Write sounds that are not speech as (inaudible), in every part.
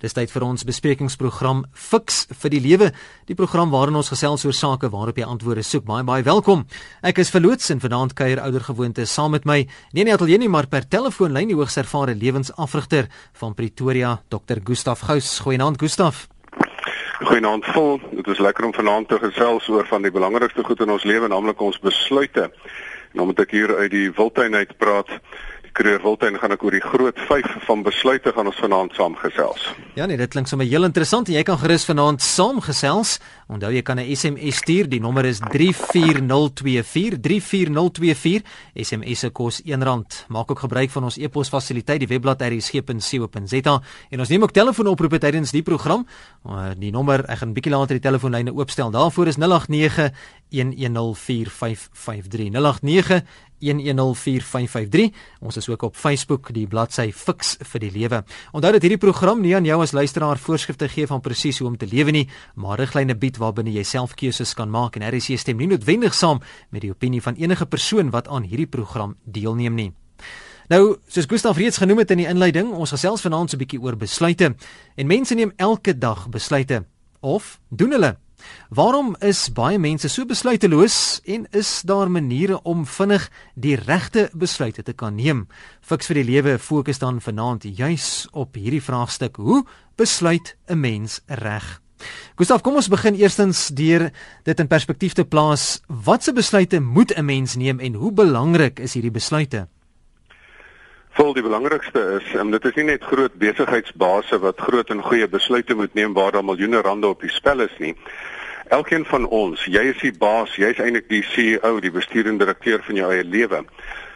Dis tyd vir ons besprekingsprogram Fix vir die lewe, die program waarin ons gesels oor sake waarop jy antwoorde soek. Baie baie welkom. Ek is verloots en vanaand kuier oudergewoonte saam met my, nie net ateljee nie, maar per telefoonlyn die hoogs ervare lewensafrigter van Pretoria, Dr. Gustaf Gous. Goeienaand Gustaf. Goeienaand vol. Dit is lekker om vanaand te gesels oor van die belangrikste goed in ons lewe, naamlik ons besluite. Nou moet ek hier uit die wildtuin uit praat. Kreer Wildtuin gaan ek oor die groot 5 van besluite gaan ons vanaand saamgesels. Ja nee, dit klink sommer heel interessant en jy kan gerus vanaand saamgesels. Onthou jy kan 'n SMS stuur, die nommer is 34024 34024. SMS se kos R1. Maak ook gebruik van ons e-pos fasiliteit, die webblad rsg.co.za en ons neem ook telefoonoproepe tydens die program. Die nommer, ek gaan 'n bietjie later die telefoonlyne oopstel. Daarvoor is 089 1104553 089 1104553. Ons is ook op Facebook, die bladsy Fix vir die Lewe. Onthou dat hierdie program nie aan jou as luisteraar voorskrifte gee van presies hoe om te lewe nie, maar riglyne bied waarbinne jy self keuses kan maak en RC stem nie noodwendig saam met die opinie van enige persoon wat aan hierdie program deelneem nie. Nou, soos Gustaf reeds genoem het in die inleiding, ons gesels vanaand so 'n bietjie oor besluite. En mense neem elke dag besluite of doen hulle Waarom is baie mense so besluiteloos en is daar maniere om vinnig die regte besluite te kan neem? Fiks vir die lewe fokus dan vanaand juis op hierdie vraagstuk: Hoe besluit 'n mens reg? Gustav, kom ons begin eerstens deur dit in perspektief te plaas. Watse besluite moet 'n mens neem en hoe belangrik is hierdie besluite? Vol die belangrikste is, um, dit is nie net groot besigheidsbase wat groot en goeie besluite moet neem waar daar miljoene rande op die spel is nie. Elkeen van ons, jy is die baas, jy is eintlik die CEO, die bestuurende direkteur van jou eie lewe.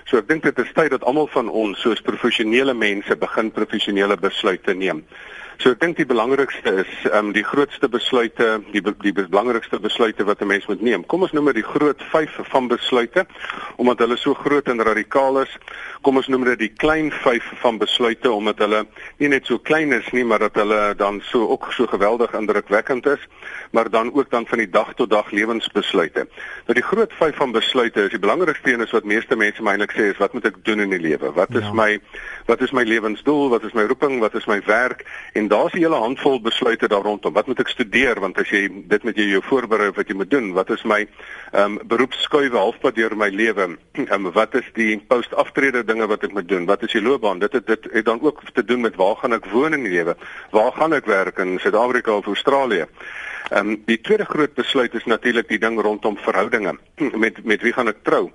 So ek dink dit is tyd dat almal van ons soos professionele mense begin professionele besluite neem. So ek dink die belangrikste is ehm um, die grootste besluite, die die belangrikste besluite wat 'n mens moet neem. Kom ons noem dit die groot 5 van besluite omdat hulle so groot en radikaal is. Kom ons noem dit die klein 5 van besluite omdat hulle nie net so klein is nie, maar dat hulle dan so ook so geweldig indrukwekkend is, maar dan ook dan van die dag tot dag lewensbesluite. Nou die groot 5 van besluite is die belangrikste een is wat meeste mense my eintlik sê is wat moet ek doen in die lewe? Wat is ja. my wat is my lewensdoel? Wat is my roeping? Wat is my werk? En En daar's 'n hele handvol besluite daar rondom. Wat moet ek studeer want as jy dit met jy jou voorberei wat jy moet doen, wat is my ehm um, beroepsskuiwe halfpad deur my lewe? (clears throat) Ehm um, wat is die post-aftrede dinge wat ek moet doen? Wat is die loopbaan? Dit het dit het dan ook te doen met waar gaan ek woon in die lewe? Waar gaan ek werk in Suid-Afrika of Australië? Ehm um, die tweede groot besluit is natuurlik die ding rondom verhoudinge. (clears throat) Met met wie gaan ek trou?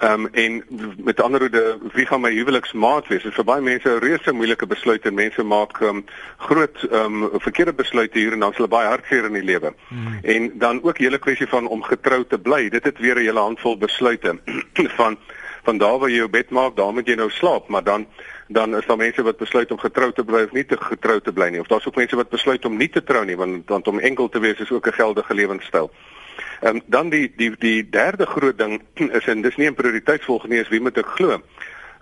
Ehm um, en met ander woorde, wie gaan my huweliksmaat wees? Dit is vir baie mense 'n reuse moeilike besluit en mense maak um, groot ehm um, verkeerde besluite hier en dan is hulle baie hartseer in die lewe. Hmm. En dan ook hele kwessie van om getrou te bly. Dit het weer 'n hele handvol besluite (clears throat) van van daar waar jy jou bed maak, daar moet jy nou slaap, maar dan dan is daar mense wat besluit om getrou te bly of nie te getrou te bly nie. Of daar's ook mense wat besluit om nie te trou nie, want want om enkel te wees is ook 'n geldige lewenstyl. Ehm um, dan die die die derde groot ding (clears throat) is en dis nie 'n prioriteitsvolgende nie, is wie moet ek glo?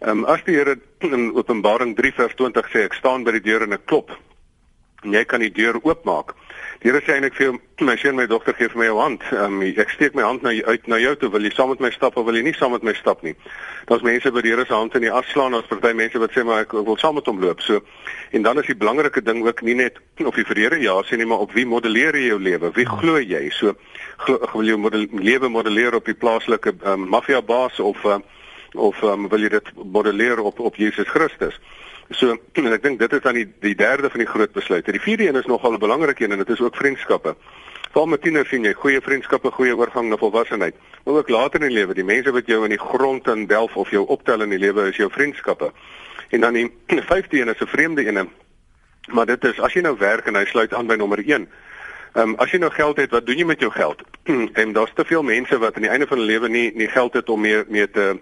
Ehm um, as die Here in Openbaring 3 vers 20 sê ek staan by die deur en ek klop en jy kan die deur oopmaak. Die Here sê eintlik vir my seun my dogter gee vir my jou hand. Um, ek steek my hand na uit na jou toe. Wil jy saam met my stap of wil jy nie saam met my stap nie? Daar's mense wat die Here se hand in die as slaan, daar's party mense wat sê maar ek, ek wil saam met hom loop. So en dan is die belangrike ding ook nie net of jy vir die Here ja sê nie, maar op wie modelleer jy jou lewe? Wie glo jy? So glo, wil jy model, lewe modelleer op die plaaslike um, maffia baas of uh, of um, wil jy dit modelleer op op Jesus Christus? So (clears throat) ek dink dit is dan die die derde van die groot besluite. Die vierde een is nogal 'n belangrike een en dit is ook vriendskappe. Veral met tieners sien jy goeie vriendskappe, goeie oorgang na volwassenheid. Maar ook later in die lewe, die mense wat jou in die grond in delf of jou optel in die lewe is jou vriendskappe. En dan die (clears throat) vyfde een is 'n vreemde een. Maar dit is as jy nou werk en hy sluit aan by nommer 1. Ehm um, as jy nou geld het, wat doen jy met jou geld? (clears throat) en daar's te veel mense wat aan die einde van hulle lewe nie nie geld het om meer mee te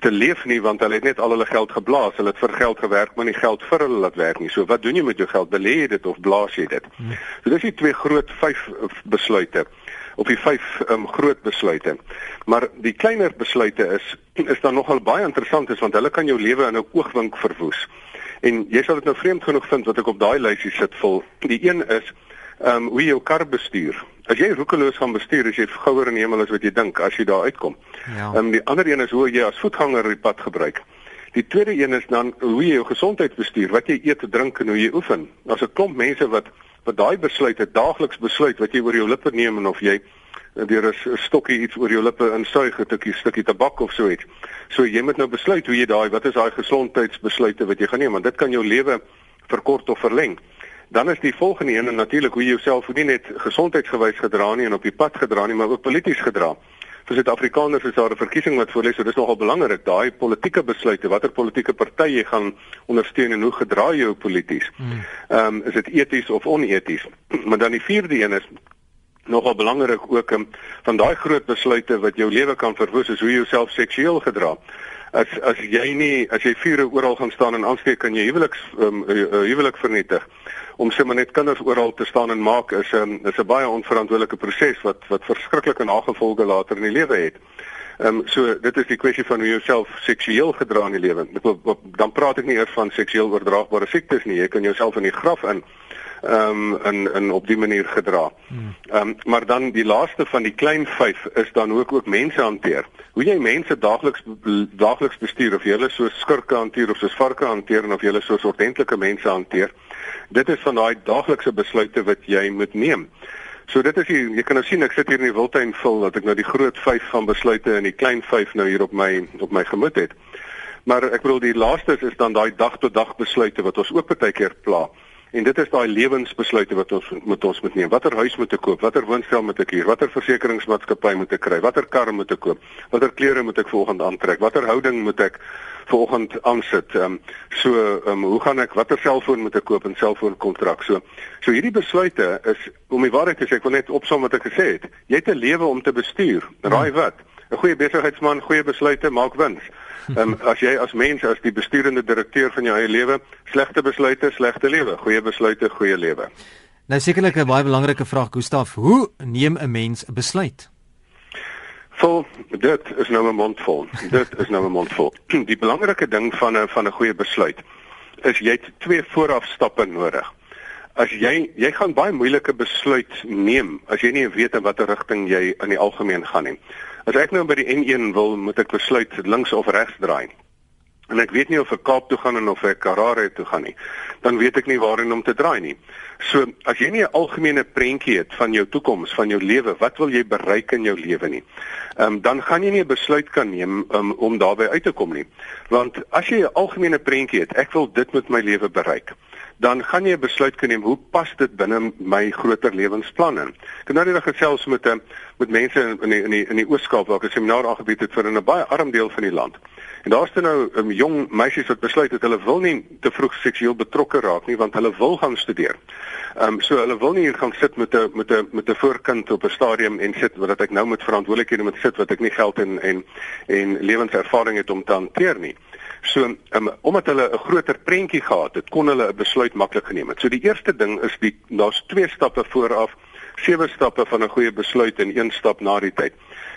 te leef nie want hulle het net al hulle geld geblaas. Hulle het vir geld gewerk, maar nie geld vir hulle laat werk nie. So wat doen jy met jou geld? Belê jy dit of blaas jy dit? Hmm. So dis die twee groot vyf besluite of die vyf um, groot besluite. Maar die kleiner besluite is (clears throat) is dan nogal baie interessant is want hulle kan jou lewe in 'n oogwink verwoes. En jy sal dit nou vreemd genoeg vind wat ek op daai lysie sit vol. Die een is ehm um, hoe jy jou kar bestuur. As jy roekeloos gaan bestuur, as jy gouer in die hemel as wat jy dink as jy daar uitkom. Ja. Ehm um, die ander een is hoe jy as voetganger die pad gebruik. Die tweede een is dan hoe jy jou gesondheid bestuur, wat jy eet, drink en hoe jy oefen. Daar's 'n klomp mense wat wat daai besluite daagliks besluit wat jy oor jou lippe neem en of jy deur 'n stokkie iets oor jou lippe insuig, 'n stukkie stukkie tabak of so iets. So jy moet nou besluit hoe jy daai wat is daai gesondheidsbesluite wat jy gaan neem want dit kan jou lewe verkort of verleng. Dan is die volgende een natuurlik hoe jy jouself nie net gesondheidsgewys gedra nie en op die pad gedra nie, maar ook polities gedra. Vir Suid-Afrikaners is daar 'n verkiesing wat voorlê, so dis nogal belangrik daai politieke besluite, watter politieke party jy gaan ondersteun en hoe gedra jy jou polities. Hmm. Ehm um, is dit eties of oneties? (clears throat) Maar dan die vierde een is nogal belangrik ook um, van daai groot besluite wat jou lewe kan verwoes is hoe jy jouself seksueel gedra. As as jy nie as jy vure oral gaan staan en aansteek kan jy huweliks um, huwelik vernietig. Om sommer net kinders oral te staan en maak is 'n um, is 'n baie onverantwoordelike proses wat wat verskriklike nagevolge later in die lewe het. Ehm um, so dit is die kwessie van hoe jy jouself seksueel gedra in die lewe. Dan praat ek nie eers van seksueel oordraagbare siektes nie. Jy kan jouself in die graf in ehm um, in in op die manier gedra. Ehm um, maar dan die laaste van die klein 5 is dan ook ook mense hanteer. Hoe jy mense daagliks daagliks bestuur of jy hulle so skurke hanteer of soos varke hanteer en of jy hulle so ordentlike mense hanteer. Dit is van daai daaglikse besluite wat jy moet neem. So dit is jy, jy kan nou sien ek sit hier in die wildtuin vul dat ek nou die groot 5 van besluite en die klein 5 nou hier op my op my gemoed het. Maar ek bedoel die laaste is dan daai dag tot dag besluite wat ons ook baie keer pla. En dit is daai lewensbesluite wat ons moet ons moet neem. Watter huis moet ek koop? Watter woonstel moet ek huur? Watter versekeringsmaatskappy moet ek kry? Watter kar moet ek koop? Watter klere moet ek volgende aantrek? Watter houding moet ek volgende aansit? Ehm um, so ehm um, hoe gaan ek watter selfoon moet ek koop en selfoonkontrak? So so hierdie besluite is om die waarheid te sê, ek wil net opsom wat ek gesê het. Jy het 'n lewe om te bestuur. Raai wat? 'n Goeie besigheidsman, goeie besluite maak wins. Um, as jy as mens as die besturende direkteur van jou eie lewe, slegte besluite, slegte lewe, goeie besluite, goeie lewe. Nou sekerlik 'n baie belangrike vraag, Gustaf, hoe neem 'n mens 'n besluit? Vol, dit is nou 'n mondvol. Dit is nou 'n mondvol. (clears throat) Die belangrike ding van 'n van 'n goeie besluit is jy het twee voorafstappe nodig. As jy jy gaan baie moeilike besluit neem as jy nie weet in watter rigting jy in die algemeen gaan nie. As ek nou by die N1 wil, moet ek besluit links of regs draai. En ek weet nie of ek Kaap toe gaan en of ek Karare toe gaan nie. Dan weet ek nie waarheen om te draai nie. So, as jy nie 'n algemene prentjie het van jou toekoms, van jou lewe, wat wil jy bereik in jou lewe nie? Ehm um, dan gaan jy nie 'n besluit kan neem um, om daarby uit te kom nie. Want as jy 'n algemene prentjie het, ek wil dit met my lewe bereik dan gaan jy 'n besluit kan neem hoe pas dit binne my groter lewensplan in. Ek het nou net gesels met 'n met mense in die, in die in die Oos-Kaap waar ek 'n seminar aangebied het vir 'n baie arm deel van die land. En daar's dan nou 'n um, jong meisies wat besluit het hulle wil nie te vroeg seksueel betrokke raak nie want hulle wil gaan studeer. Ehm um, so hulle wil nie hier gaan sit met 'n met 'n met 'n voorkind op 'n stadium en sit wat ek nou met verantwoordelikhede moet sit wat ek nie geld en en en lewenservaring het om te hanteer nie. So um, omdat hulle 'n groter prentjie gehad het, kon hulle 'n besluit maklik geneem het. So die eerste ding is die daar's twee stappe vooraf, sewe stappe van 'n goeie besluit en een stap na die tyd.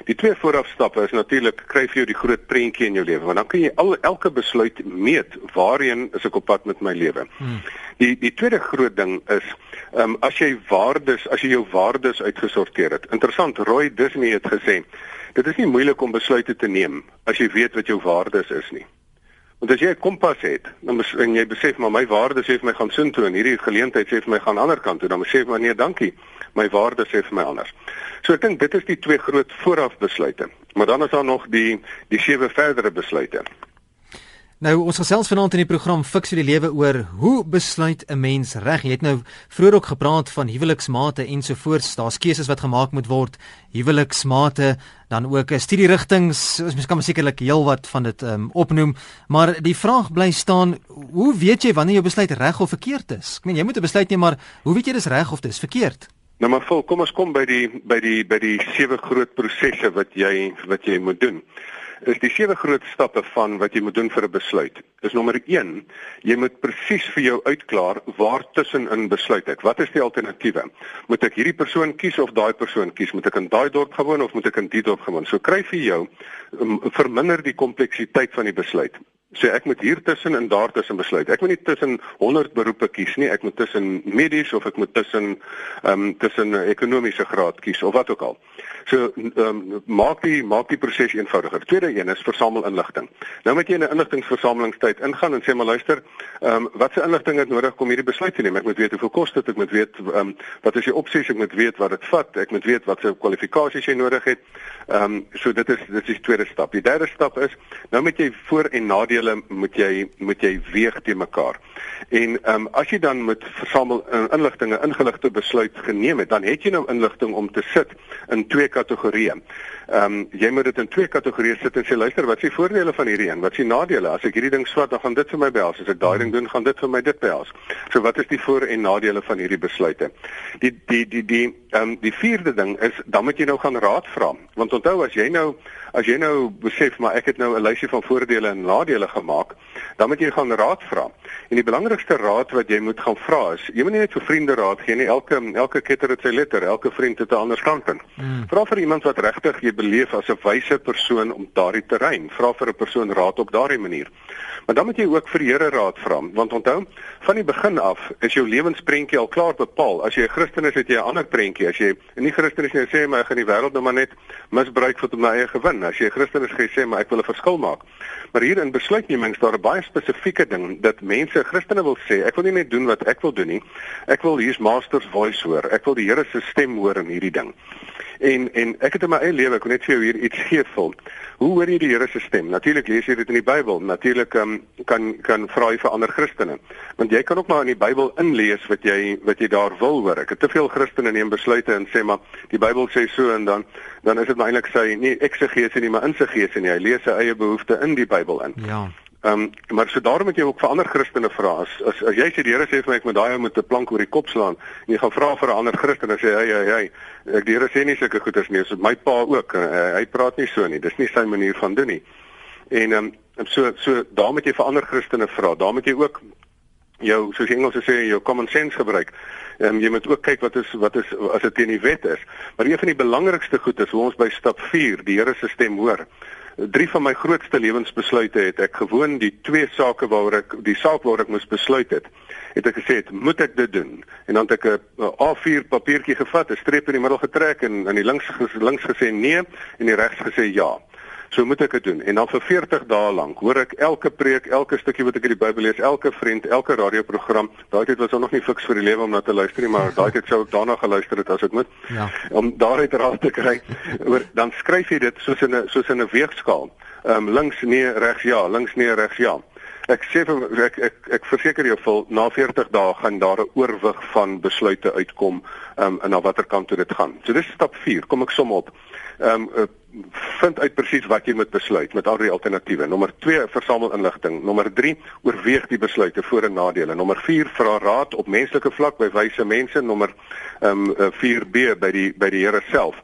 Die twee voorafstappe is natuurlik kry vir jou die groot prentjie in jou lewe, want dan kan jy al elke besluit meet waarheen is ek op pad met my lewe. Hmm. Die die tweede groot ding is ehm um, as jy waardes, as jy jou waardes uitgesorteer het. Interessant, Roy Disney het gesê, dit is nie moeilik om besluite te neem as jy weet wat jou waardes is nie. Want as jy 'n kompas het, dan en jy besef maar my waardes sê vir my gaan sin toe en hierdie geleentheid sê vir my gaan ander kant toe, dan besef maar nee, dankie. My waardes sê vir my anders. So ek dink dit is die twee groot voorafbesluite. Maar dan is daar nog die die sewe verdere besluite. Nou ons gesels vanaand in die program Fix die lewe oor hoe besluit 'n mens reg. Jy het nou vroeër ook gepraat van huweliksmate ensovoorts. Daar's keuses wat gemaak moet word. Huweliksmate, dan ook studierigtings. Ons kan sekerlik heelwat van dit um, opnoem, maar die vraag bly staan, hoe weet jy wanneer jou besluit reg of verkeerd is? Ek meen jy moet 'n besluit neem, maar hoe weet jy dis reg of dis verkeerd? Nou maar vol, kom ons kom by die by die by die sewe groot prosesse wat jy wat jy moet doen is die sewe groot stappe van wat jy moet doen vir 'n besluit. Is nommer 1, jy moet presies vir jou uitklaar waar tussenin besluit ek. Wat is die alternatiewe? Moet ek hierdie persoon kies of daai persoon kies? Moet ek in daai dorp gewoon of moet ek in die dorp gewoon? So kry vir jou verminder die kompleksiteit van die besluit. So ek moet hier tussen en daar tussen besluit. Ek moet nie tussen 100 beroepe kies nie. Ek moet tussen medies of ek moet tussen ehm um, tussen ekonomiese graad kies of wat ook al. So ehm um, maak die maak die proses eenvoudiger. Tweede een is versamel inligting. Nou moet jy in 'n inligtingversamelingstyd ingaan en sê maar luister, ehm um, watse inligting het nodig om hierdie besluit te neem? Ek moet weet hoeveel kos dit, ek moet weet ehm um, wat is die opsies, ek moet weet wat dit vat, ek moet weet watse kwalifikasies jy nodig het. Ehm um, so dit is dit is die tweede stap. Die derde stap is nou moet jy voor en nadele moet jy moet jy weeg te mekaar. En ehm um, as jy dan met versamel uh, inligtinge ingeligte besluit geneem het, dan het jy nou inligting om te sit in twee kategorieë. Ehm um, jy moet dit in twee kategorieë sit en sê luister, wat is die voordele van hierdie een? Wat is die nadele? As ek hierdie ding swat, dan gaan dit vir my behels. As ek daai ding doen, gaan dit vir my dit behels. So wat is die voor en nadele van hierdie besluite? Die die die die ehm um, die vierde ding is dan moet jy nou gaan raad vra. Want onthou as jy nou as jy nou besef maar ek het nou 'n lysie van voordele en nadele gemaak, dan moet jy gaan raad vra. En die belangrikste raad wat jy moet gaan vra is, jy moet nie net vir vriende raad gee nie. Elke elke ketter het sy letter, elke vriend het 'n ander standpunt. Mm. Vra vir iemand wat regtig jy beleef as 'n wyse persoon om daardie terrein. Vra vir 'n persoon raad op daardie manier. Maar dan moet jy ook vir die Here raad vra, want onthou, van die begin af is jou lewensprentjie al klaar bepaal. As jy 'n Christen is, het jy 'n ander prentjie. As jy nie Christen is nie, sê jy maar ek gaan die wêreld nou maar net misbruik vir my eie gewin. As jy 'n Christen is, sê jy maar ek wil 'n verskil maak. Maar hier in besluitneming is daar 'n baie spesifieke ding dat mense Christene wil sê, ek wil nie net doen wat ek wil doen nie. Ek wil hier's Master's voice hoor. Ek wil die Here se stem hoor in hierdie ding. En en ek het in my eie lewe, ek wil net vir jou hier iets gee vol. Hoe hoor jy die Here se stem? Natuurlik lees jy dit in die Bybel. Natuurlik um, kan kan vra jy vir ander Christene. Want jy kan ook maar in die Bybel inlees wat jy wat jy daar wil hoor. Ek het te veel Christene neem besluite en sê maar die Bybel sê so en dan dan is dit maar eintlik sê nie eksegese nie, maar insegese nie. Hy lees sy eie behoeftes in die Bybel in. Ja. Ehm um, maar so daarom moet jy ook vir ander Christene vra. As, as as jy sê die Here sê vir my ek moet daai ou met 'n plank oor die kop slaan en jy gaan vra vir 'n ander Christen en sê hy hy hy ek die Here sê nie sulke goeders nie. So my pa ook. Uh, hy praat nie so nie. Dis nie sy manier van doen nie. En ehm um, so so daar moet jy vir ander Christene vra. Daar moet jy ook jou soos Engels sê jou common sense gebruik. Ehm um, jy moet ook kyk wat is wat is as dit teen die wet is. Maar een van die belangrikste goed is hoe ons by stap 4 die Here se stem hoor drie van my grootste lewensbesluite het ek gewoon die twee sake waaroor ek die saak waaroor ek moes besluit het het ek gesê het, moet ek dit doen? En dan het ek 'n A4 papiertjie gevat 'n streep in die middel getrek en aan die links links gesê nee en die regs gesê ja So moet ek dit doen. En dan vir 40 dae lank hoor ek elke preek, elke stukkie wat ek in die Bybel lees, elke vriend, elke radioprogram. Daai tyd was nog nie fiks vir die lewe om na te luister nie, maar daai tyd sou ek daarna geluister het as ek moet. Ja. Om daaruit raad te kry. Oor dan skryf jy dit soos in 'n soos in 'n weegskaal. Ehm um, links nee, regs ja, links nee, regs ja. Ek sê vir ek ek, ek verseker jou vol na 40 dae gaan daar 'n oorwig van besluite uitkom ehm um, en na watter kant toe dit gaan. So dis stap 4. Kom ek som op. Ehm um, vind uit presies wat jy moet besluit met al die alternatiewe. Nommer 2 versamel inligting. Nommer 3 oorweeg die besluite voor en nadele. Nommer 4 vra raad op menslike vlak by wyse mense. Nommer ehm um, 4B by die by die Here self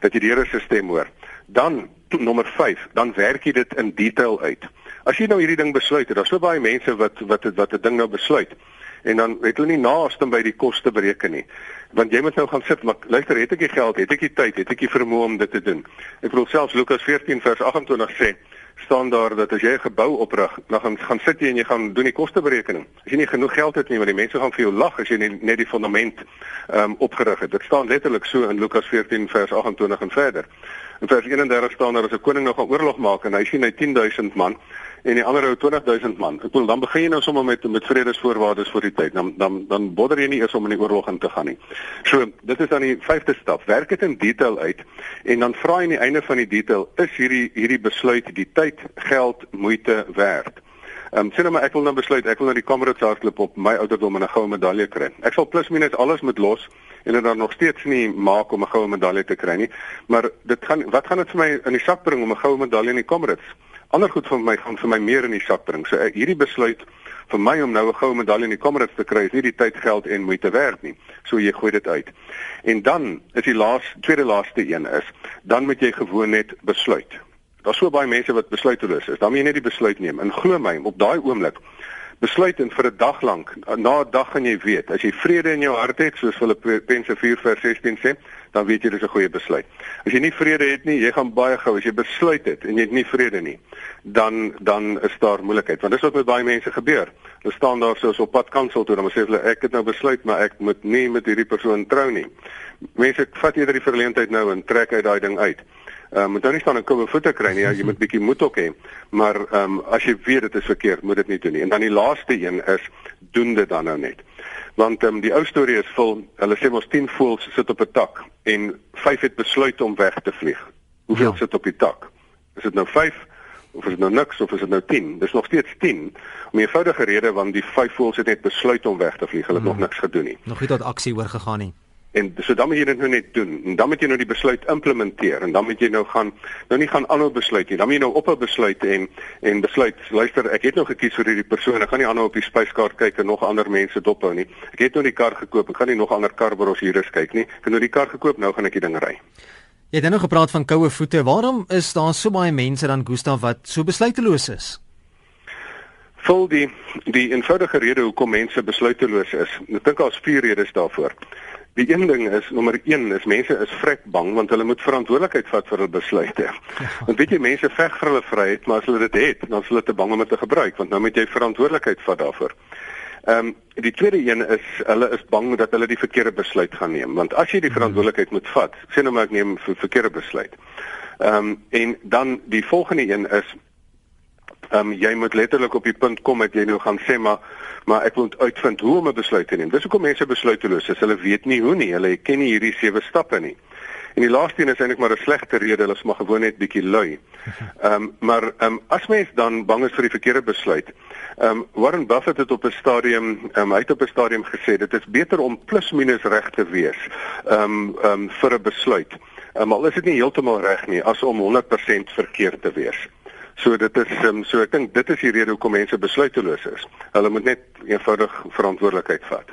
dat jy die Here se stem hoor. Dan nommer 5, dan werk jy dit in detail uit. As jy nou hierdie ding besluit, daar's so baie mense wat wat wat 'n ding nou besluit en dan het hulle nie naaste by die koste bereken nie want jy moet nou gaan sit maar luister het ek die geld het ek die tyd het ek die vermoë om dit te doen? Ek bedoel selfs Lukas 14 vers 28 sê staan daar dat as jy 'n gebou oprig dan gaan gaan sit jy en jy gaan doen die kosteberekening. As jy nie genoeg geld het nie want die mense gaan vir jou lag as jy nie, net die fondament um, opgerig het. Dit staan letterlik so in Lukas 14 vers 28 en verder. In vers 31 staan daar as 'n koning nog 'n oorlog maak en hy sien hy 10000 man en die ander ou 20000 man. Ek bedoel dan begin jy nou sommer met met vredesvoorwaardes vir die tyd. Dan dan dan bodder jy nie eers om in die oorlog in te gaan nie. So, dit is dan die vyfde stap. Werk dit in detail uit en dan vra jy aan die einde van die detail, is hierdie hierdie besluit die tyd, geld, moeite werd? Ehm um, sien nou maar ek wil nou besluit ek wil nou die Comrades hardloop op my ouderdom en 'n goue medalje kry. Ek sal plus minus alles moet los en dit dan nog steeds nie maak om 'n goue medalje te kry nie. Maar dit gaan wat gaan dit vir my in die sak bring om 'n goue medalje in die Comrades? Ander goed vir my gaan vir my meer in die sak bring. So ek, hierdie besluit vir my om nou 'n goue medalje in die Comrades te kry is nie die tyd, geld en moeite werd nie. So jy gooi dit uit. En dan is die laaste tweede laaste een is, dan moet jy gewoon net besluit. Daar's so baie mense wat besluiteloos is. Dan moet jy net die besluit neem. En glo my, op daai oomblik besluit en vir 'n dag lank na 'n dag gaan jy weet as jy vrede in jou hart het soos Filippense 4 vers 16 sê dan weet jy dis 'n goeie besluit as jy nie vrede het nie jy gaan baie gou as jy besluit het en jy het nie vrede nie dan dan is daar moeilikheid want dis wat met baie mense gebeur hulle staan daar soos op pad kansel toe dan sê hulle ek het nou besluit maar ek moet nie met hierdie persoon trou nie. Mense vat eerder die verleentheid nou en trek uit daai ding uit. Ehm um, moet nou nie staan en koue voete kry nie. Ja, jy moet bietjie moed ook hê. Maar ehm um, as jy weet dit is verkeerd, moet dit nie doen nie. En dan die laaste een is doen dit dan nou net. Want um, die ou storie is vol. Hulle sê mos 10 voëls sit op 'n tak en 5 het besluit om weg te vlieg. Hoeveel ja. sit op die tak? Is dit nou 5 of is dit nou niks of is dit nou 10? Dis nog steeds 10. Om 'n eenvoudige rede want die 5 voëls het net besluit om weg te vlieg. Hulle het hmm. nog niks gedoen nie. Nog nie tot aksie oorgegaan nie. En so dan moet jy dit nou net doen. En dan moet jy nou die besluit implementeer en dan moet jy nou gaan nou nie gaan aanhou besluit nie. Dan moet jy nou ophou besluit en en besluit, luister, ek het nou gekies vir hierdie persoon. Ek gaan nie aanhou op die spyskaart kyk en nog ander mense dophou nie. Ek het nou die kar gekoop. Ek gaan nie nog ander karbrosjures kyk nie. Ek het nou die kar gekoop, nou gaan ek die ding ry. Jy het nou gepraat van koue voete. Waarom is daar so baie mense dan Gustaf wat so besluiteloos is? Vol die die eenvoudige rede hoekom mense besluiteloos is. Ek dink daar's vier redes daarvoor. Die een ding is nommer 1 is mense is vrek bang want hulle moet verantwoordelikheid vat vir hul besluite. Ja. Want weet jy mense veg vir hulle vryheid, maar as hulle dit het, dan is hulle te bang om dit te gebruik want nou moet jy verantwoordelikheid vat daarvoor. Ehm um, die tweede een is hulle is bang dat hulle die verkeerde besluit gaan neem want as jy die verantwoordelikheid moet vat, sê nou maar ek neem 'n verkeerde besluit. Ehm um, en dan die volgende een is Ehm um, jy moet letterlik op die punt kom dat jy nou gaan sê maar maar ek moet uitvind hoe om 'n besluit te neem. Dis hoekom mense besluiteloos is. Hulle weet nie hoe nie. Hulle ken nie hierdie sewe stappe nie. En die laaste een is eintlik maar 'n slegte rede. Hulle is maar gewoon net bietjie lui. (laughs) Ehm um, maar ehm um, as mens dan bang is vir die verkeerde besluit. Ehm um, Warren Buffett het op 'n stadium ehm um, hy het op 'n stadium gesê dit is beter om plus minus reg te wees. Ehm um, ehm um, vir 'n besluit. Um, al is dit nie heeltemal reg nie as om 100% verkeerd te wees. So dit is um, so ek dink dit is die rede hoekom mense besluiteloos is. Hulle moet net eenvoudig verantwoordelikheid vat.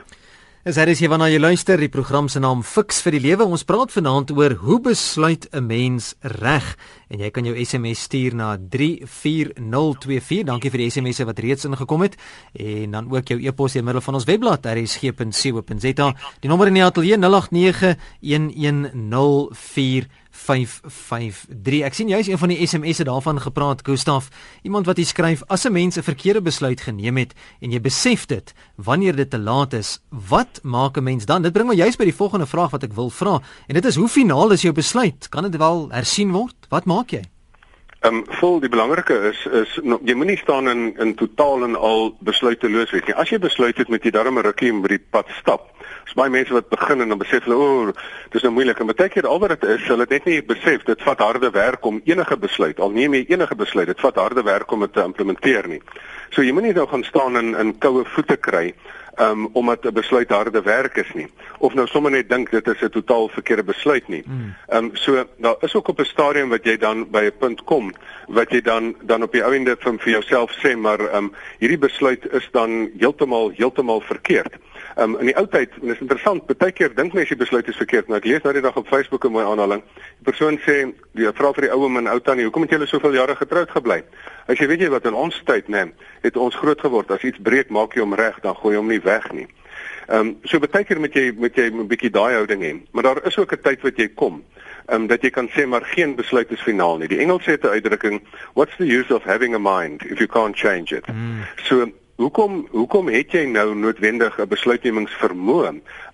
Is dit is hier wanneer jy luister die program se naam Fix vir die lewe. Ons praat vanaand oor hoe besluit 'n mens reg en jy kan jou SMS stuur na 34024. Dankie vir die SMS'e wat reeds ingekom het en dan ook jou e-pos deur middel van ons webblad rsg.co.za. Die nommer in die ateljee 089 1104 553. Ek sien jy's een van die SMS'e daarvan gepraat, Gustaf. Iemand wat hier skryf: "As 'n mens 'n verkeerde besluit geneem het en jy besef dit wanneer dit te laat is, wat maak 'n mens dan?" Dit bring my juist by die volgende vraag wat ek wil vra, en dit is: "Hoe finaal is jou besluit? Kan dit wel hersien word? Wat maak jy?" Ehm um, vol die belangrike is is no, jy moenie staan in in totaal en al besluiteloos wees nie. As jy besluit het met jy darm 'n rukkie by die pad stap, Dis baie mense wat begin en dan besef hulle, o, oh, dis nou moeilik. En baie keer al wat dit is, hulle het net nie besef dit vat harde werk om enige besluit, al neem jy enige besluit, dit vat harde werk om dit te implementeer nie. So jy moenie nou gaan staan in in koue voete kry um omdat 'n besluit harde werk is nie of nou sommer net dink dit is 'n totaal verkeerde besluit nie. Hmm. Um so daar is ook op 'n stadium wat jy dan by 'n punt kom wat jy dan dan op die ou ende van vir jouself sê maar um hierdie besluit is dan heeltemal heeltemal verkeerd. Um in die ou tyd, en dit is interessant, baie keer dink mense die besluit is verkeerd, maar ek lees nou die dag op Facebook 'n mooi aanhaling. Die persoon sê, die vrou vir die ou man ou tannie, hoekom het julle soveel jare getroud gebly? As jy weet jy wat in ons tyd, né, het ons groot geword. As iets breek, maak jy hom reg, dan gooi jy hom nie weg nie. Ehm um, so baie keer moet jy moet jy 'n bietjie daai houding hê. Maar daar is ook 'n tyd wat jy kom ehm um, dat jy kan sê maar geen besluit is finaal nie. Die Engels het 'n uitdrukking, what's the use of having a mind if you can't change it? Mm. So Hoekom hoekom het jy nou noodwendig 'n besluitnemingsvermoë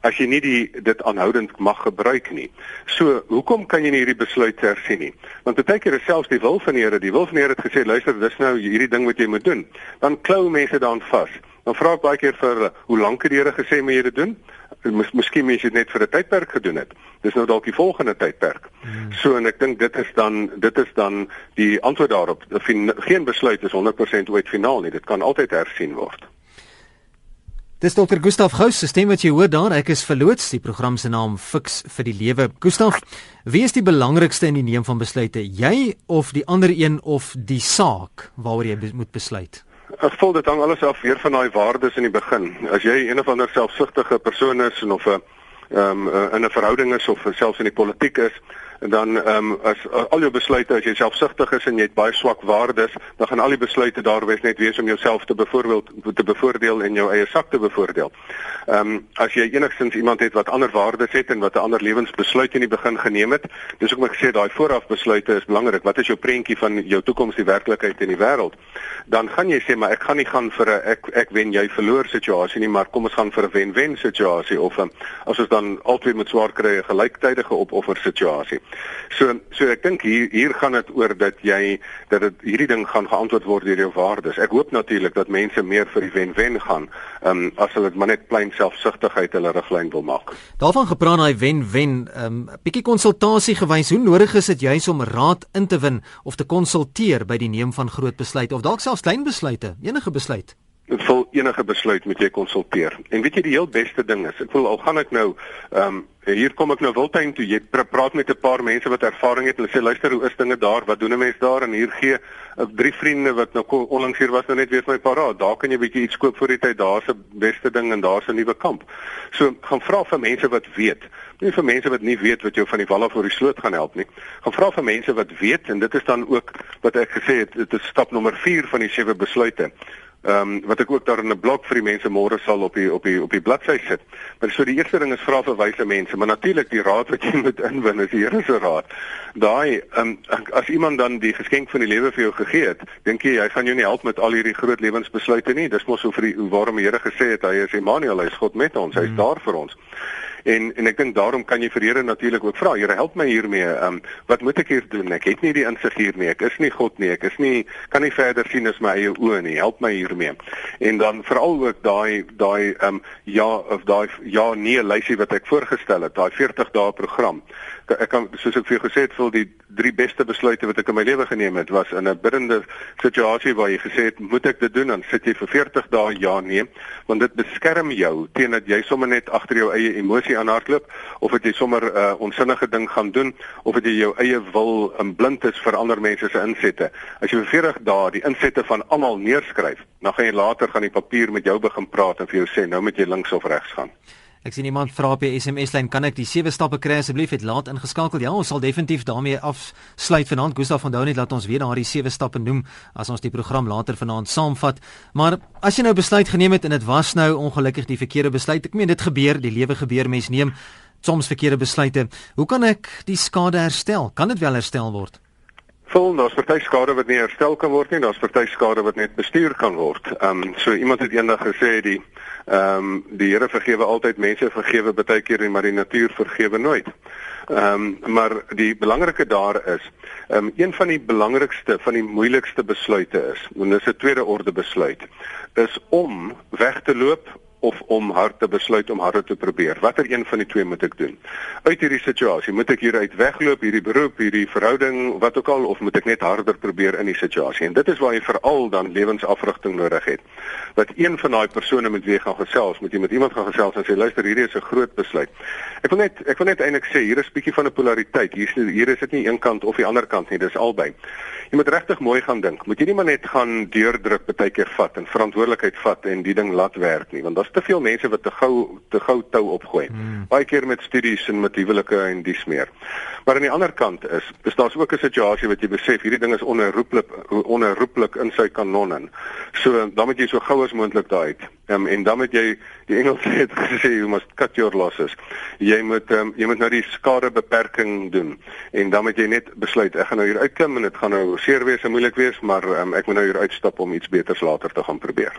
as jy nie die dit aanhoudend mag gebruik nie? So, hoekom kan jy nie hierdie besluit hersien nie? Want baie keer is selfs die wil van die Here, die wil van die Here het gesê, luister, dis nou hierdie ding wat jy moet doen. Dan klou mense daaraan vas. Dan vra ek baie keer vir hulle, hoe lank het die Here gesê moet jy dit doen? Mis, miskien mens dit net vir 'n tydperk gedoen het. Dis nou dalk die volgende tydperk. Hmm. So en ek dink dit is dan dit is dan die antwoord daarop. Geen besluit is 100% ooit finaal nie. Dit kan altyd hersien word. Dis dokter Gustaf Gous, se stem wat jy hoor daar. Ek is verloots die program se naam Fix vir die lewe. Gustaf, wie is die belangrikste in die neem van besluite? Jy of die ander een of die saak waaroor jy moet besluit? Ek voel dit hang alles af weer van daai waardes in die begin. As jy een of ander selfsugtige persoon is en of 'n ehm um, in 'n verhouding is of selfs in die politiek is, dan ehm um, as al jou besluite as jy selfsugtig is en jy het baie swak waardes, dan gaan al die besluite daar wees net wees om jouself te bevoorbeeld te bevoordeel en jou eie sak te bevoordeel. Ehm um, as jy enigstens iemand het wat ander waardes het en wat 'n ander lewensbesluit in die begin geneem het, dis hoekom ek sê daai voorafbesluite is belangrik. Wat is jou prentjie van jou toekoms, die werklikheid en die wêreld? Dan gaan jy sê maar ek gaan nie gaan vir 'n ek ek wen jy verloor situasie nie, maar kom ons gaan vir 'n wen-wen situasie of um, as ons dan albei met swaar kry 'n gelyktydige opoffer situasie. So so ek dink hier hier gaan dit oor dat jy dat dit hierdie ding gaan geantwoord word deur jou waardes. Ek hoop natuurlik dat mense meer vir die wen-wen gaan, um, as hulle dit maar net plain selfsugtigheid hulle riglyn wil maak. Daarvan gepraat daai wen-wen, 'n um, bietjie konsultasie gewys. Hoe nodig is dit juis om raad in te win of te konsulteer by die neem van groot besluite of dalk selfs klein besluite, enige besluit? Vol enige besluit moet jy konsulteer. En weet jy die heel beste ding is, ek voel al gaan ek nou ehm um, hier kom ek nou Wildtuin toe. Jy praat met 'n paar mense wat ervaring het. Hulle sê luister, hoe is dinge daar? Wat doen 'n mens daar? En hier gee ek drie vriende wat nou onlangs hier was nou net weer vir my paraat. Daar kan jy bietjie iets koop vir die tyd. Daar's 'n beste ding en daar's 'n nuwe kamp. So gaan vra vir mense wat weet. Nie vir mense wat nie weet wat jou van die wal af oor die sloot gaan help nie. Gaan vra vir mense wat weet en dit is dan ook wat ek gesê het, dit is stap nommer 4 van die sewe besluite ehm um, wat ek ook daar in 'n blok vir die mense môre sal op die op die op die bladsy sit. Maar so die eerste ding is vra vir wyse mense, maar natuurlik die raad wat jy (laughs) moet inwin is die Here se raad. Daai ehm um, as iemand dan die geskenk van die lewe vir jou gegee het, dink jy hy gaan jou nie help met al hierdie groot lewensbesluite nie. Dis mos so vir die waarom die Here gesê het hy is Immanuel, hy is God met ons, hy is hmm. daar vir ons. En en ek dink daarom kan jy vir Here natuurlik ook vra. Here, help my hiermee. Ehm um, wat moet ek hier doen? Ek het nie die insig hier nie. Ek is nie God nie. Ek is nie kan nie verder sien as my eie oë nie. Help my hiermee. En dan veral ook daai daai ehm um, ja of daai ja nee lysie wat ek voorgestel het, daai 40 dae program ek kan soos ek vir jou gesê het, vir die drie beste besluite wat ek in my lewe geneem het, was in 'n biddende situasie waar jy gesê het, moet ek dit doen? Dan sit jy vir 40 dae ja nee, want dit beskerm jou teen dat jy sommer net agter jou eie emosie aanhardloop of dat jy sommer 'n uh, onsinnige ding gaan doen of dat jy jou eie wil in blind is vir ander mense se insette. As jy vir 40 dae die insette van almal neerskryf, dan gaan jy later gaan die papier met jou begin praat en vir jou sê nou moet jy links of regs gaan. Ek sien iemand vra op die SMS lyn, kan ek die sewe stappe kry asseblief? Het laat ingeskakel. Ja, ons sal definitief daarmee afsluit vanaand. Gustav van Douw net laat ons weer daardie sewe stappe noem as ons die program later vanaand saamvat. Maar as jy nou besluit geneem het en dit was nou ongelukkig die verkeerde besluit. Ek meen dit gebeur, die lewe gebeur, mens neem soms verkeerde besluite. Hoe kan ek die skade herstel? Kan dit wel herstel word? Vol, daar's party skade wat nie herstel kan word nie, daar's party skade wat net bestuur kan word. Ehm um, so iemand het eendag gesê die Ehm um, die Here vergewe altyd mense vergewe baie keer en maar die natuur vergewe nooit. Ehm um, maar die belangrike daar is, ehm um, een van die belangrikste van die moeilikste besluite is, en dis 'n tweede orde besluit, is om weg te loop of om hard te besluit om harder te probeer. Watter een van die twee moet ek doen? Uit hierdie situasie, moet ek hieruit wegloop, hierdie beroep, hierdie verhouding, wat ook al of moet ek net harder probeer in die situasie? En dit is waar jy veral dan lewensafrigting nodig het. Dat een van daai persone met wie jy gaan gesels, moet jy met iemand gaan gesels en sê luister, hierdie is 'n groot besluit. Ek wil net ek wil net eintlik sê hier is 'n bietjie van 'n polariteit. Hier is hier is dit nie een kant of die ander kant nie, dis albei. Jy moet regtig mooi gaan dink. Moet jy nie maar net gaan deurdruk baie keer vat en verantwoordelikheid vat en die ding laat werk nie, want daar's te veel mense wat te gou te gou tou opgooi. Hmm. Baie keer met studies en met huwelike en dies meer. Maar aan die ander kant is, is daar's ook 'n situasie wat jy besef hierdie ding is onherroepelik onherroepelik in sy kanon in. So dan moet jy so gou as moontlik daai uit. Um, en dan moet jy die Engels (laughs) het gesê you must cut your losses. Jy moet um, jy moet nou die skade beperking doen. En dan moet jy net besluit ek gaan nou hier uitklim en dit gaan nou seer wees en moeilik wees, maar um, ek moet nou hier uitstap om iets beters later te gaan probeer.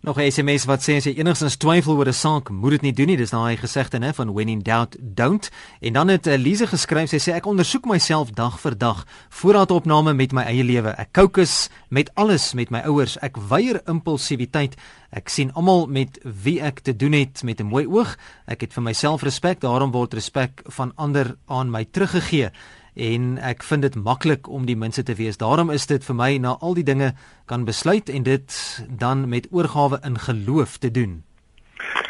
Nog 'n SMS wat sê as jy enigstens twyfel oor 'n saak, moet dit nie doen nie. Dis daai gesegde nê van when in doubt, don't. En dan het Elise eh, geskryf, sy sê ek ondersoek myself dag vir dag. Voorraadopname met my eie lewe. Ek kookus met alles met my ouers. Ek weier impulsiwiteit. Ek sien almal met wie ek te doen het met 'n mooi oog. Ek het vir myself respek, daarom word respek van ander aan my teruggegee en ek vind dit maklik om die minste te wees. Daarom is dit vir my na al die dinge kan besluit en dit dan met oorgawe in geloof te doen.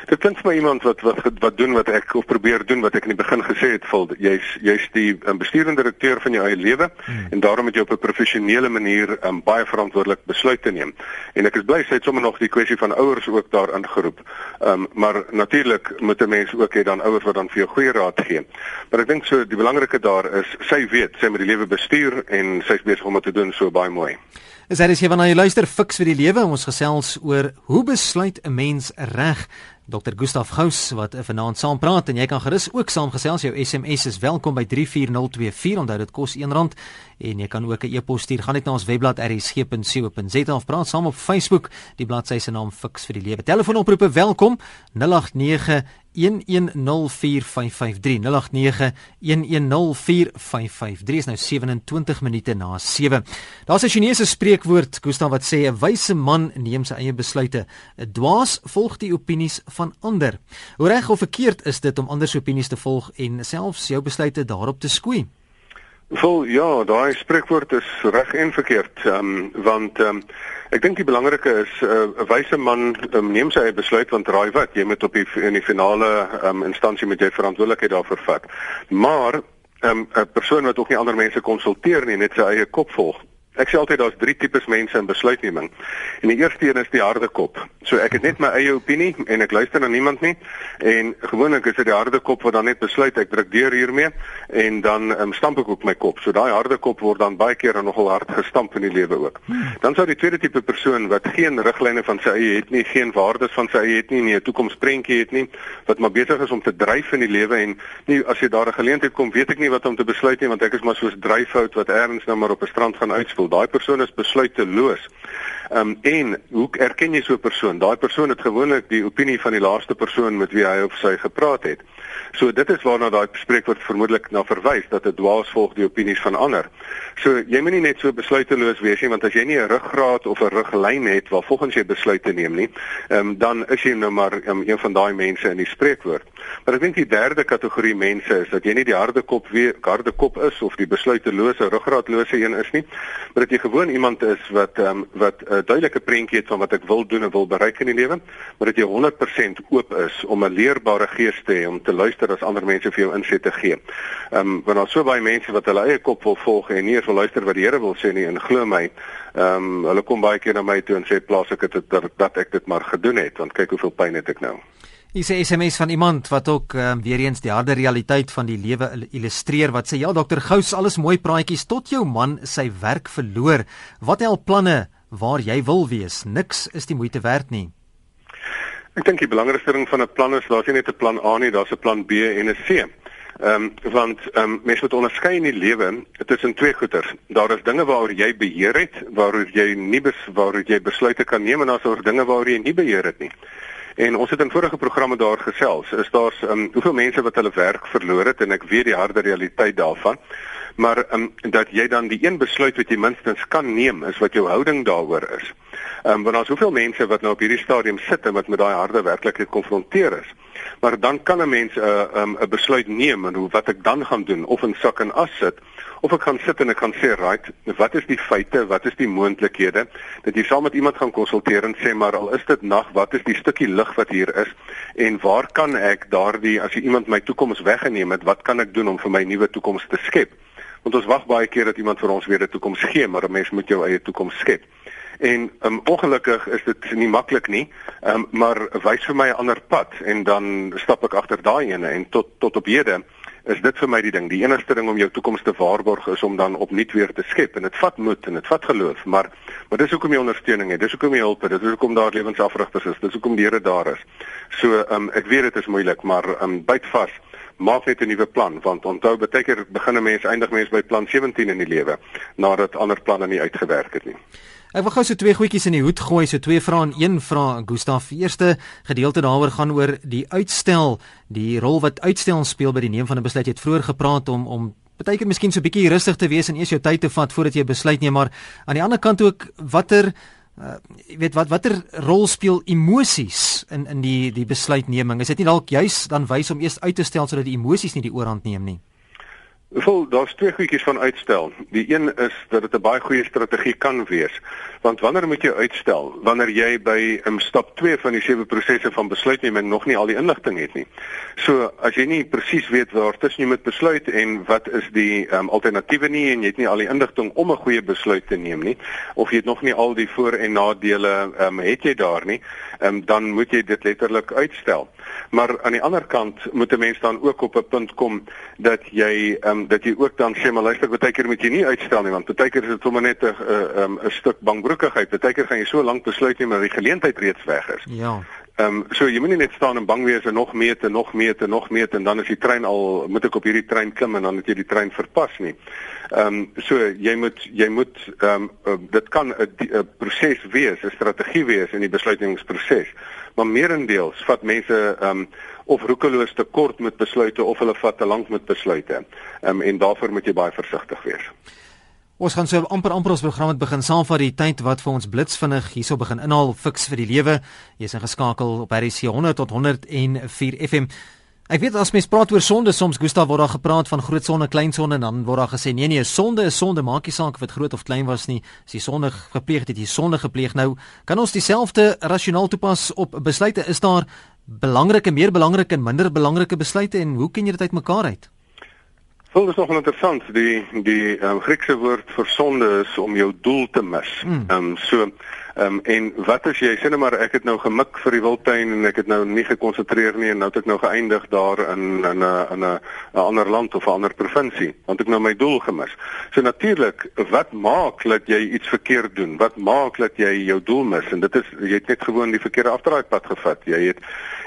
Dit klink vir my iemand wat wat wat doen wat ek of probeer doen wat ek in die begin gesê het, vol jy's jy's die um, bestuurende direkteur van jou eie lewe hmm. en daarom moet jy op 'n professionele manier um, baie verantwoordelik besluite neem. En ek is bly sy het sommer nog die kwessie van ouers ook daar ingeroep. Ehm um, maar natuurlik moet 'n mens ook hê dan ouers wat dan vir jou goeie raad gee. Maar ek dink so die belangrike daar is sy weet sy moet die lewe bestuur en sy's besig om dit te doen so baie mooi. Is dit as jy wanneer jy luister fiks vir die lewe ons gesels oor hoe besluit 'n mens reg Dr Gustaf Gous wat vanaand saam praat en jy kan gerus ook saamgesels. Jou SMS is welkom by 34024 onthou dit kos R1 en jy kan ook 'n e-pos stuur. Gaan net na ons webblad rsg.co.za of praat saam op Facebook. Die bladsy se naam Fix vir die Lewe. Telefoonoproepe welkom. 089 1104553 is nou 27 minute na 7. Daar's 'n Chinese spreekwoord, Gustav wat sê 'n wyse man neem sy eie besluite. 'n Dwaas volg die opinies van ander. Hoe reg of verkeerd is dit om ander se opinies te volg en selfs jou besluite daarop te skoei? Vol ja, daai spreekwoord is reg en verkeerd. Ehm um, want ehm um, ek dink die belangrike is eh, 'n uh, wyse man um, neem sy besluit want raai wat, jy moet op die in die finale ehm um, instansie met jy verantwoordelikheid daarvoor vat. Maar ehm, 'n um, persoon wat ook nie ander mense konsulteer nie, net sy eie kop volg. Ek sê altyd daar's drie tipes mense in besluitneming. En die eerste een is die harde kop. So ek het net my eie opinie en ek luister na niemand nie. En gewoonlik is dit die harde kop wat dan net besluit ek druk deur hiermee en dan um, stamp ek ook my kop. So daai harde kop word dan baie keer nogal hard gestamp in die lewe ook. Dan sou die tweede tipe persoon wat geen riglyne van sy eie het nie, geen waardes van sy eie het nie, nie 'n toekomsprentjie het nie, wat maar besig is om te dryf in die lewe en nie as jy daar 'n geleentheid kom, weet ek nie wat om te besluit nie want ek is maar soos dryfhout wat ergens nou maar op 'n strand gaan uitspoel voel. Daai persoon is besluiteloos. Ehm um, en hoe erken jy so 'n persoon? Daai persoon het gewoonlik die opinie van die laaste persoon met wie hy of sy gepraat het. So dit is waarna daai spreekwoord vermoedelik na verwys dat 'n dwaas volg die opinies van ander. So jy moet nie net so besluiteloos wees nie want as jy nie 'n ruggraat of 'n riglyn het waar volgens jy besluite neem nie, um, dan is jy nou maar um, een van daai mense in die spreekwoord. Maar ek dink die derde kategorie mense is dat jy nie die harde kop weer harde kop is of die besluitelose ruggraatlose een is nie, maar dat jy gewoon iemand is wat um, wat 'n uh, duidelike prentjie het van wat ek wil doen en wil bereik in die lewe, maar dat jy 100% oop is om 'n leerbare gees te hê om te luister as ander mense vir jou insette gee. Ehm um, want daar's so baie mense wat hulle eie kop wil volg en nie eens wil luister wat die Here wil sê nie en glo my, ehm um, hulle kom baie keer na my toe en sê plaas ek dit dat, dat ek dit maar gedoen het want kyk hoeveel pyn het ek nou. Dis 'n SMS van iemand wat ook um, weer eens die harde realiteit van die lewe illustreer wat sê ja dokter Gous alles mooi praatjies tot jou man sy werk verloor. Wat hel planne waar jy wil wees? Niks is die moeite werd nie. Ek dink die belangrikste ding van 'n plan is daar's nie net 'n plan A nie, daar's 'n plan B en 'n C. Ehm um, want ehm um, mense moet onderskei in die lewe tussen twee goeters. Daar is dinge waaroor jy beheer het, waaroor jy nie bes waaroor jy besluite kan neem en daar's ook dinge waaroor jy nie beheer het nie. En ons het in vorige programme daar gesels, is daar um, hoeveel mense wat hulle werk verloor het en ek weet die harde realiteit daarvan. Maar um, dat jy dan die een besluit wat jy minstens kan neem is wat jou houding daaroor is. Ehm um, want daar's soveel mense wat nou op hierdie stadium sit en wat met daai harde werklikheid gekonfronteer is. Maar dan kan 'n mens 'n uh, 'n um, 'n besluit neem en hoe wat ek dan gaan doen of in sak en as sit of ek gaan sit en ek gaan sê right, wat is die feite, wat is die moontlikhede dat jy saam met iemand gaan konsulteer en sê maar al is dit nag, wat is die stukkie lig wat hier is en waar kan ek daardie as jy iemand my toekoms weggeneem het, wat kan ek doen om vir my nuwe toekoms te skep? Want ons wag baie keer dat iemand vir ons weer 'n toekoms gee, maar 'n mens moet jou eie toekoms skep. En um, ongelukkig is dit nie maklik nie, um, maar wys vir my 'n ander pad en dan stap ek agter daai ene en tot tot op hede is dit vir my die ding. Die enigste ding om jou toekoms te waarborg is om dan opnuut weer te skep en dit vat moed en dit vat geloof, maar maar dis hoekom jy ondersteuning het. Dis hoekom jy hulp het. Dis hoekom daar lewensafrigters is. Dis hoekom die Here daar is. So, um, ek weet dit is moeilik, maar um, byt vas maak net 'n nuwe plan want onthou baie keer begin 'n mens eindig mens by plan 17 in die lewe nadat ander planne nie uitgewerk het nie. Ek wil gou so twee goedjies in die hoed gooi, so twee vrae en een vraag. Gustaf, eerste gedeelte daaroor gaan oor die uitstel, die rol wat uitstel speel by die neem van 'n besluit. Jy het vroeër gepraat om om baie keer miskien so 'n bietjie rustig te wees en eers jou tyd te vat voordat jy 'n besluit neem, maar aan die ander kant ook watter uh, jy weet wat watter rol speel emosies in in die die besluitneming? Is dit nie dalk juis dan wys om eers uit te stel sodat die emosies nie die oorhand neem nie? Vol, daar's twee goedjies van uitstel. Die een is dat dit 'n baie goeie strategie kan wees. Want wanneer moet jy uitstel? Wanneer jy by um, stap 2 van die sewe prosesse van besluitneming nog nie al die inligting het nie. So, as jy nie presies weet waar tussen jy moet besluit en wat is die um, alternatiewe nie en jy het nie al die inligting om 'n goeie besluit te neem nie, of jy het nog nie al die voor- en nadele um, het jy daar nie, um, dan moet jy dit letterlik uitstel. Maar aan die ander kant moet 'n mens dan ook op 'n punt kom dat jy ehm um, dat jy ook dan sê maar luister, baie keer moet jy nie uitstel nie want baie keer is dit sommer net 'n 'n 'n stuk bangbroekigheid. Baie keer gaan jy so lank besluit nie maar die geleentheid reeds weg is. Ja. Ehm um, so jy moenie net staan en bang wees en nog meet en nog meet en nog meet en dan is die trein al moet ek op hierdie trein klim en dan het jy die trein verpas nie. Ehm um, so jy moet jy moet ehm um, dit kan 'n proses wees, 'n strategie wees in die besluitnemingsproses. Maar meerendeels vat mense ehm um, of roekeloos te kort met besluite of hulle vat te lank met besluite. Ehm um, en daarvoor moet jy baie versigtig wees. Ons gaan so amper amper ons program het begin saamvat die tyd wat vir ons blitsvinnig hierso begin inhaal fiks vir die lewe. Jy's ingeskakel op RC 100 tot 104 FM. Ek weet as mens praat oor sonde soms Gustav word daar gepraat van groot sonde, klein sonde en dan word daar gesê nee nee, sonde is sonde, maak nie saak of dit groot of klein was nie. As jy sonde gepleeg het, jy sonde gepleeg. Nou, kan ons dieselfde rasionaal toepas op besluite? Is daar belangrike, meer belangrike en minder belangrike besluite en hoe ken jy dit uitmekaar uit? Wel, dit is nog interessant. Die die um, Griekse woord vir sonde is om jou doel te mis. Hmm. Ehm um, so Ehm um, en wat as jy sê net maar ek het nou gemik vir die wildtuin en ek het nou nie gekonsentreer nie en nou het ek nou geëindig daar in in 'n in 'n 'n ander land of 'n ander provinsie want ek nou my doel gemis. So natuurlik, wat maak dat jy iets verkeerd doen? Wat maak dat jy jou doel mis? En dit is jy het net gewoon die verkeerde afdraaipad gevat. Jy het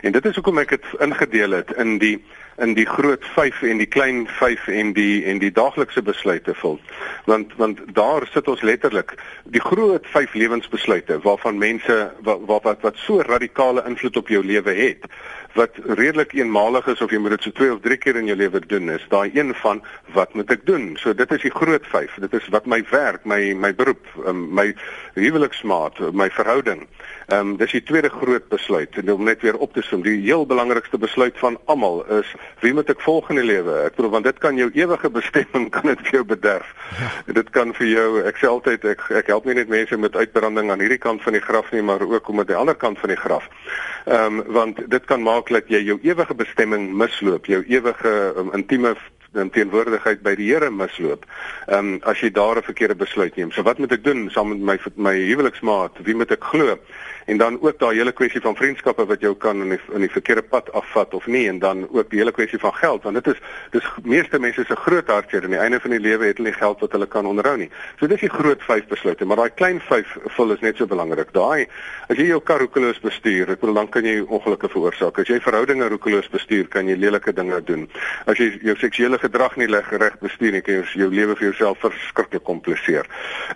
en dit is hoekom ek dit ingedeel het in die in die groot 5 en die klein 5 en die en die daaglikse besluite vul. Want want daar sit ons letterlik die groot 5 lewensbesluite waarvan mense wat wat wat so radikale invloed op jou lewe het wat redelik eenmalig is of jy moet dit so 2 of 3 keer in jou lewe doen is daai een van wat moet ek doen? So dit is die groot 5 dit is wat my werk my my beroep um, my huweliksmaat my verhouding. Ehm um, dis die tweede groot besluit. En om net weer op te som die heel belangrikste besluit van almal is wie moet ek volg in die lewe? Ek bedoel want dit kan jou ewige bestemming (laughs) kan dit vir jou bederf. Ja. dit kan vir jou ek sê altyd ek ek help nie net mense met uitbranding aan hierdie kant van die graf nie maar ook om aan die ander kant van die graf. Ehm um, want dit kan maak maak dat jy jou ewige bestemming misloop, jou ewige um, intieme in teenwoordigheid by die Here misloop. Ehm um, as jy daar 'n verkeerde besluit neem. So wat moet ek doen saam met my my huweliksmaat? Wie moet ek glo? En dan ook daai hele kwessie van vriendskappe wat jou kan in die, in die verkeerde pad afvat of nie en dan ook die hele kwessie van geld want dit is dis meeste mense se groot hartseer aan die einde van die lewe het hulle nie geld wat hulle kan onderhou nie. So dis die groot 5 besluite, maar daai klein 5 vul is net so belangrik. Daai as jy jou kar roekeloos bestuur, ek bedoel dan kan jy ongelukke veroorsaak. As jy verhoudinge roekeloos bestuur, kan jy lelike dinge doen. As jy jou seksuele gedrag nie reg bestuur nie, kan jy jou lewe vir jouself verskriklik kompliseer.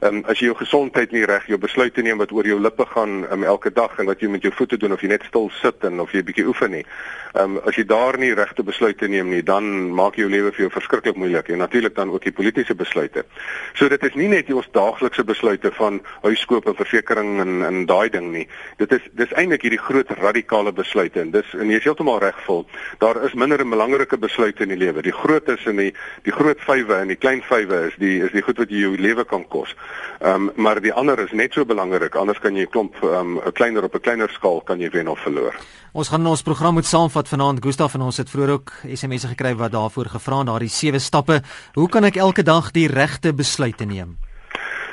Ehm um, as jy jou gesondheid nie reg, jou besluite neem wat oor jou lippe gaan um, elke dag en wat jy met jou voete doen of jy net stil sit en of jy 'n bietjie oefen nie. Ehm um, as jy daar nie regte besluite neem nie, dan maak jou lewe vir jou verskriklik moeilik en natuurlik dan ook die politieke besluite. So dit is nie net ons daaglikse besluite van huiskoop en versekerings en en daai ding nie. Dit is dis eintlik hierdie groot radikale besluite en dis en jy is heeltemal regvol. Daar is minder en belangrike besluite in die lewe. Die groot is in die die groot vywe en die klein vywe is die is die goed wat jy jou lewe kan kos. Ehm um, maar die ander is net so belangrik. Anders kan jy klomp ehm um, 'n kleiner op 'n kleiner skaal kan jy wen of verloor. Ons gaan ons program moet saamvat vanaand Gustaf en ons het vroeër ook SMS'e gekry wat daarvoor gevra het, daardie sewe stappe. Hoe kan ek elke dag die regte besluite neem?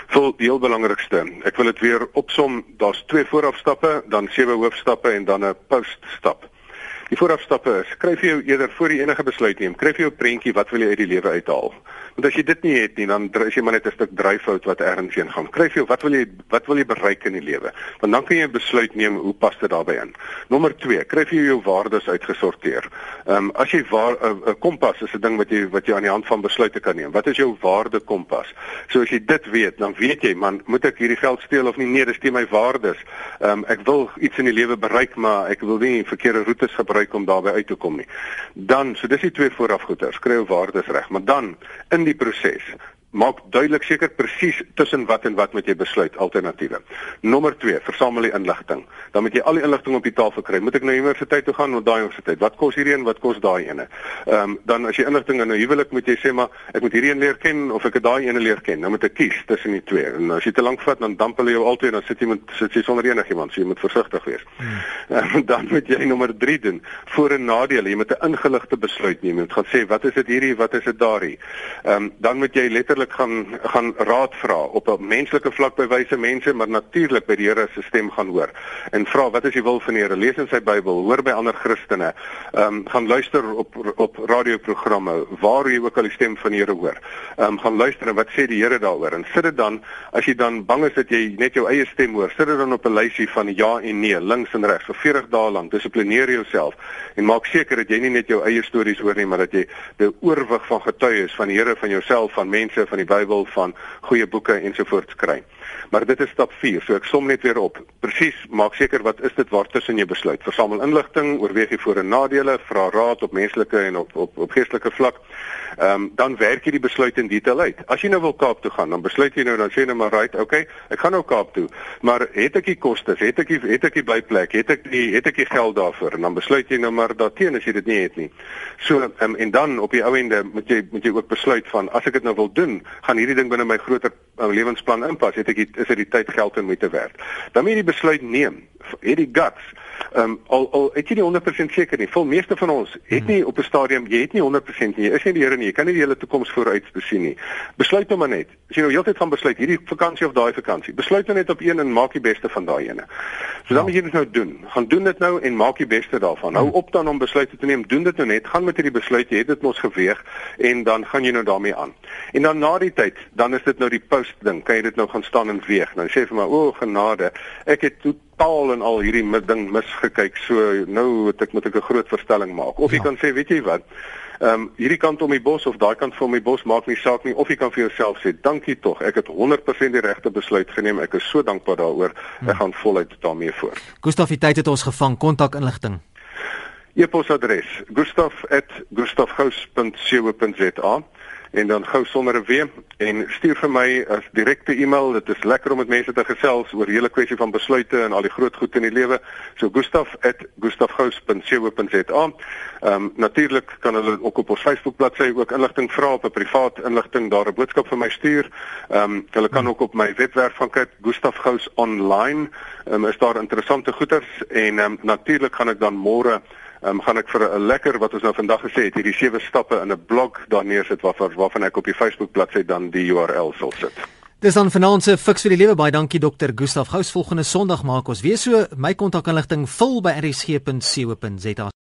Vol die heel belangrikste. Ek wil dit weer opsom. Daar's twee voorafstappe, dan sewe hoofstappe en dan 'n poststap. Die voorafstappe is: skryf jou eerder voor jy enige besluit neem, skryf jou prentjie wat wil jy uit die lewe uithaal. Want as jy dit nie het nie, dan is jy maar net 'n stuk dryfhout wat ergens heen gaan. Skryf vir jou wat wil jy wat wil jy bereik in die lewe? Want dan kan jy 'n besluit neem hoe pas dit daarbey in. Nommer 2, skryf vir jou waardes uitgesorteer. Ehm um, as jy 'n kompas is 'n ding wat jy wat jy aan die hand van besluite kan neem. Wat is jou waarde kompas? So as jy dit weet, dan weet jy man, moet ek hierdie geld steel of nie? Nee, dis nie my waardes. Ehm um, ek wil iets in die lewe bereik, maar ek wil nie verkeerde roetes gebruik om daarby uit te kom nie. Dan, so dis die twee voorafgoeters, skryf waardes reg, maar dan in die proses maak duidelik seker presies tussen wat en wat moet jy besluit alternatiewe. Nommer 2, versamel die inligting. Dan moet jy al die inligting op die tafel kry. Moet ek na universiteit toe gaan of daai universiteit? Wat kos hierdie een? Wat kos daai ene? Ehm um, dan as jy inligting in 'n huwelik moet jy sê maar ek moet hierdie een leer ken of ek daai ene leer ken. Nou moet ek kies tussen die twee. En as jy te lank vat dan damp hulle jou altyd dan sit jy met sit jy sonder enigiemand. So jy moet versigtig wees. Hmm. Um, (laughs) dan moet jy nommer 3 doen. Voor en nadele. Jy moet 'n ingeligte besluit neem. Jy moet gaan sê wat is dit hierdie? Wat is dit daardie? Ehm um, dan moet jy letterlik gaan gaan raad vra op 'n menslike vlak by wyse mense, maar natuurlik by die Here se stem gaan hoor. En vra wat is die wil van die Here? Lees in sy Bybel, hoor by ander Christene. Ehm um, gaan luister op op radioprogramme waar jy ook al die stem van die Here hoor. Ehm um, gaan luister en wat sê die Here daaroor? En sit dit dan as jy dan bang is dat jy net jou eie stem hoor, sit dit dan op 'n lysie van ja en nee, links en regs vir 40 dae lank. Dissiplineer jouself en maak seker dat jy nie net jou eie stories hoor nie, maar dat jy 'n oorwig van getuies van die Here, van jouself, van mense, van die Bybel, van goeie boeke ensovoorts kry. Maar dit is stap 4. So ek som net weer op. Presies, maak seker wat is dit waar tussen jy besluit. Versamel inligting, oorweeg die voor en nadele, vra raad op menslike en op op op geestelike vlak. Ehm um, dan werk jy die besluit in detail uit. As jy nou wil Kaap toe gaan, dan besluit jy nou dan sê nou maar right, okay, ek gaan nou Kaap toe. Maar het ek die kostes, het ek die het ek die byplek, het ek die het ek die geld daarvoor en dan besluit jy nou maar daarteen as jy dit nie het nie. So um, en dan op die ou ende moet jy moet jy ook besluit van as ek dit nou wil doen, gaan hierdie ding binne my groter uh, lewensplan inpas. Het ek die, is dit die tyd geld en moeite werd. Dan moet jy besluit neem. Het die guts Ehm um, al al ek is nie 100% seker nie. Vol meeste van ons het nie op 'n stadium, jy het nie 100% nie. Jy is nie die Here nie. Jy kan nie die hele toekoms vooruit besien nie. Besluit nou maar net. As jy nou heeltyd gaan besluit hierdie vakansie of daai vakansie, besluit nou net op een en maak die beste van daai ene. So dan moet jy dit nou doen. Gaan doen dit nou en maak die beste daarvan. Hou op dan om besluite te neem. Doen dit nou net. Gaan met hierdie besluit. Jy het dit mos geweeg en dan gaan jy nou daarmee aan. En dan na die tyd, dan is dit nou die post ding. Kan jy dit nou gaan staan en weeg? Nou sê vir my, o genade, ek het totaal en al hierdie ding misgekyk. So nou het ek moet ek 'n groot verstelling maak. Of jy ja. kan sê, weet jy wat? Ehm um, hierdie kant om die bos of daai kant van my bos maak nie saak nie of jy kan vir jouself sê dankie tog ek het 100% die regte besluit geneem ek is so dankbaar daaroor ek hmm. gaan voluit daarmee voort Gustaf die tyd het ons gevang kontak inligting e-posadres gustaf@gustafgous.co.za en dan gou sonder 'n w en stuur vir my as direkte e-mail. Dit is lekker om met mense te gesels oor hele kwessie van besluite en al die groot goed in die lewe. So gustaf@gustafgous.co.za. Ehm um, natuurlik kan hulle ook op ons Facebook bladsy ook inligting vra op 'n privaat inligting daar 'n boodskap vir my stuur. Ehm um, hulle kan ook op my webwerf van kyk Gustafgous online. Ehm um, is daar interessante goeders en ehm um, natuurlik gaan ek dan môre um, gaan ek vir 'n lekker wat ons nou vandag gesê het, hierdie sewe stappe in 'n blog daar neersit waarvan waarvan ek op die Facebook bladsy dan die URL sal sit. Dis dan vanaand se fiks vir die lewe. Baie dankie dokter Gustaf Gous. Volgende Sondag maak ons weer so. My kontakinligting vul by rsg.co.za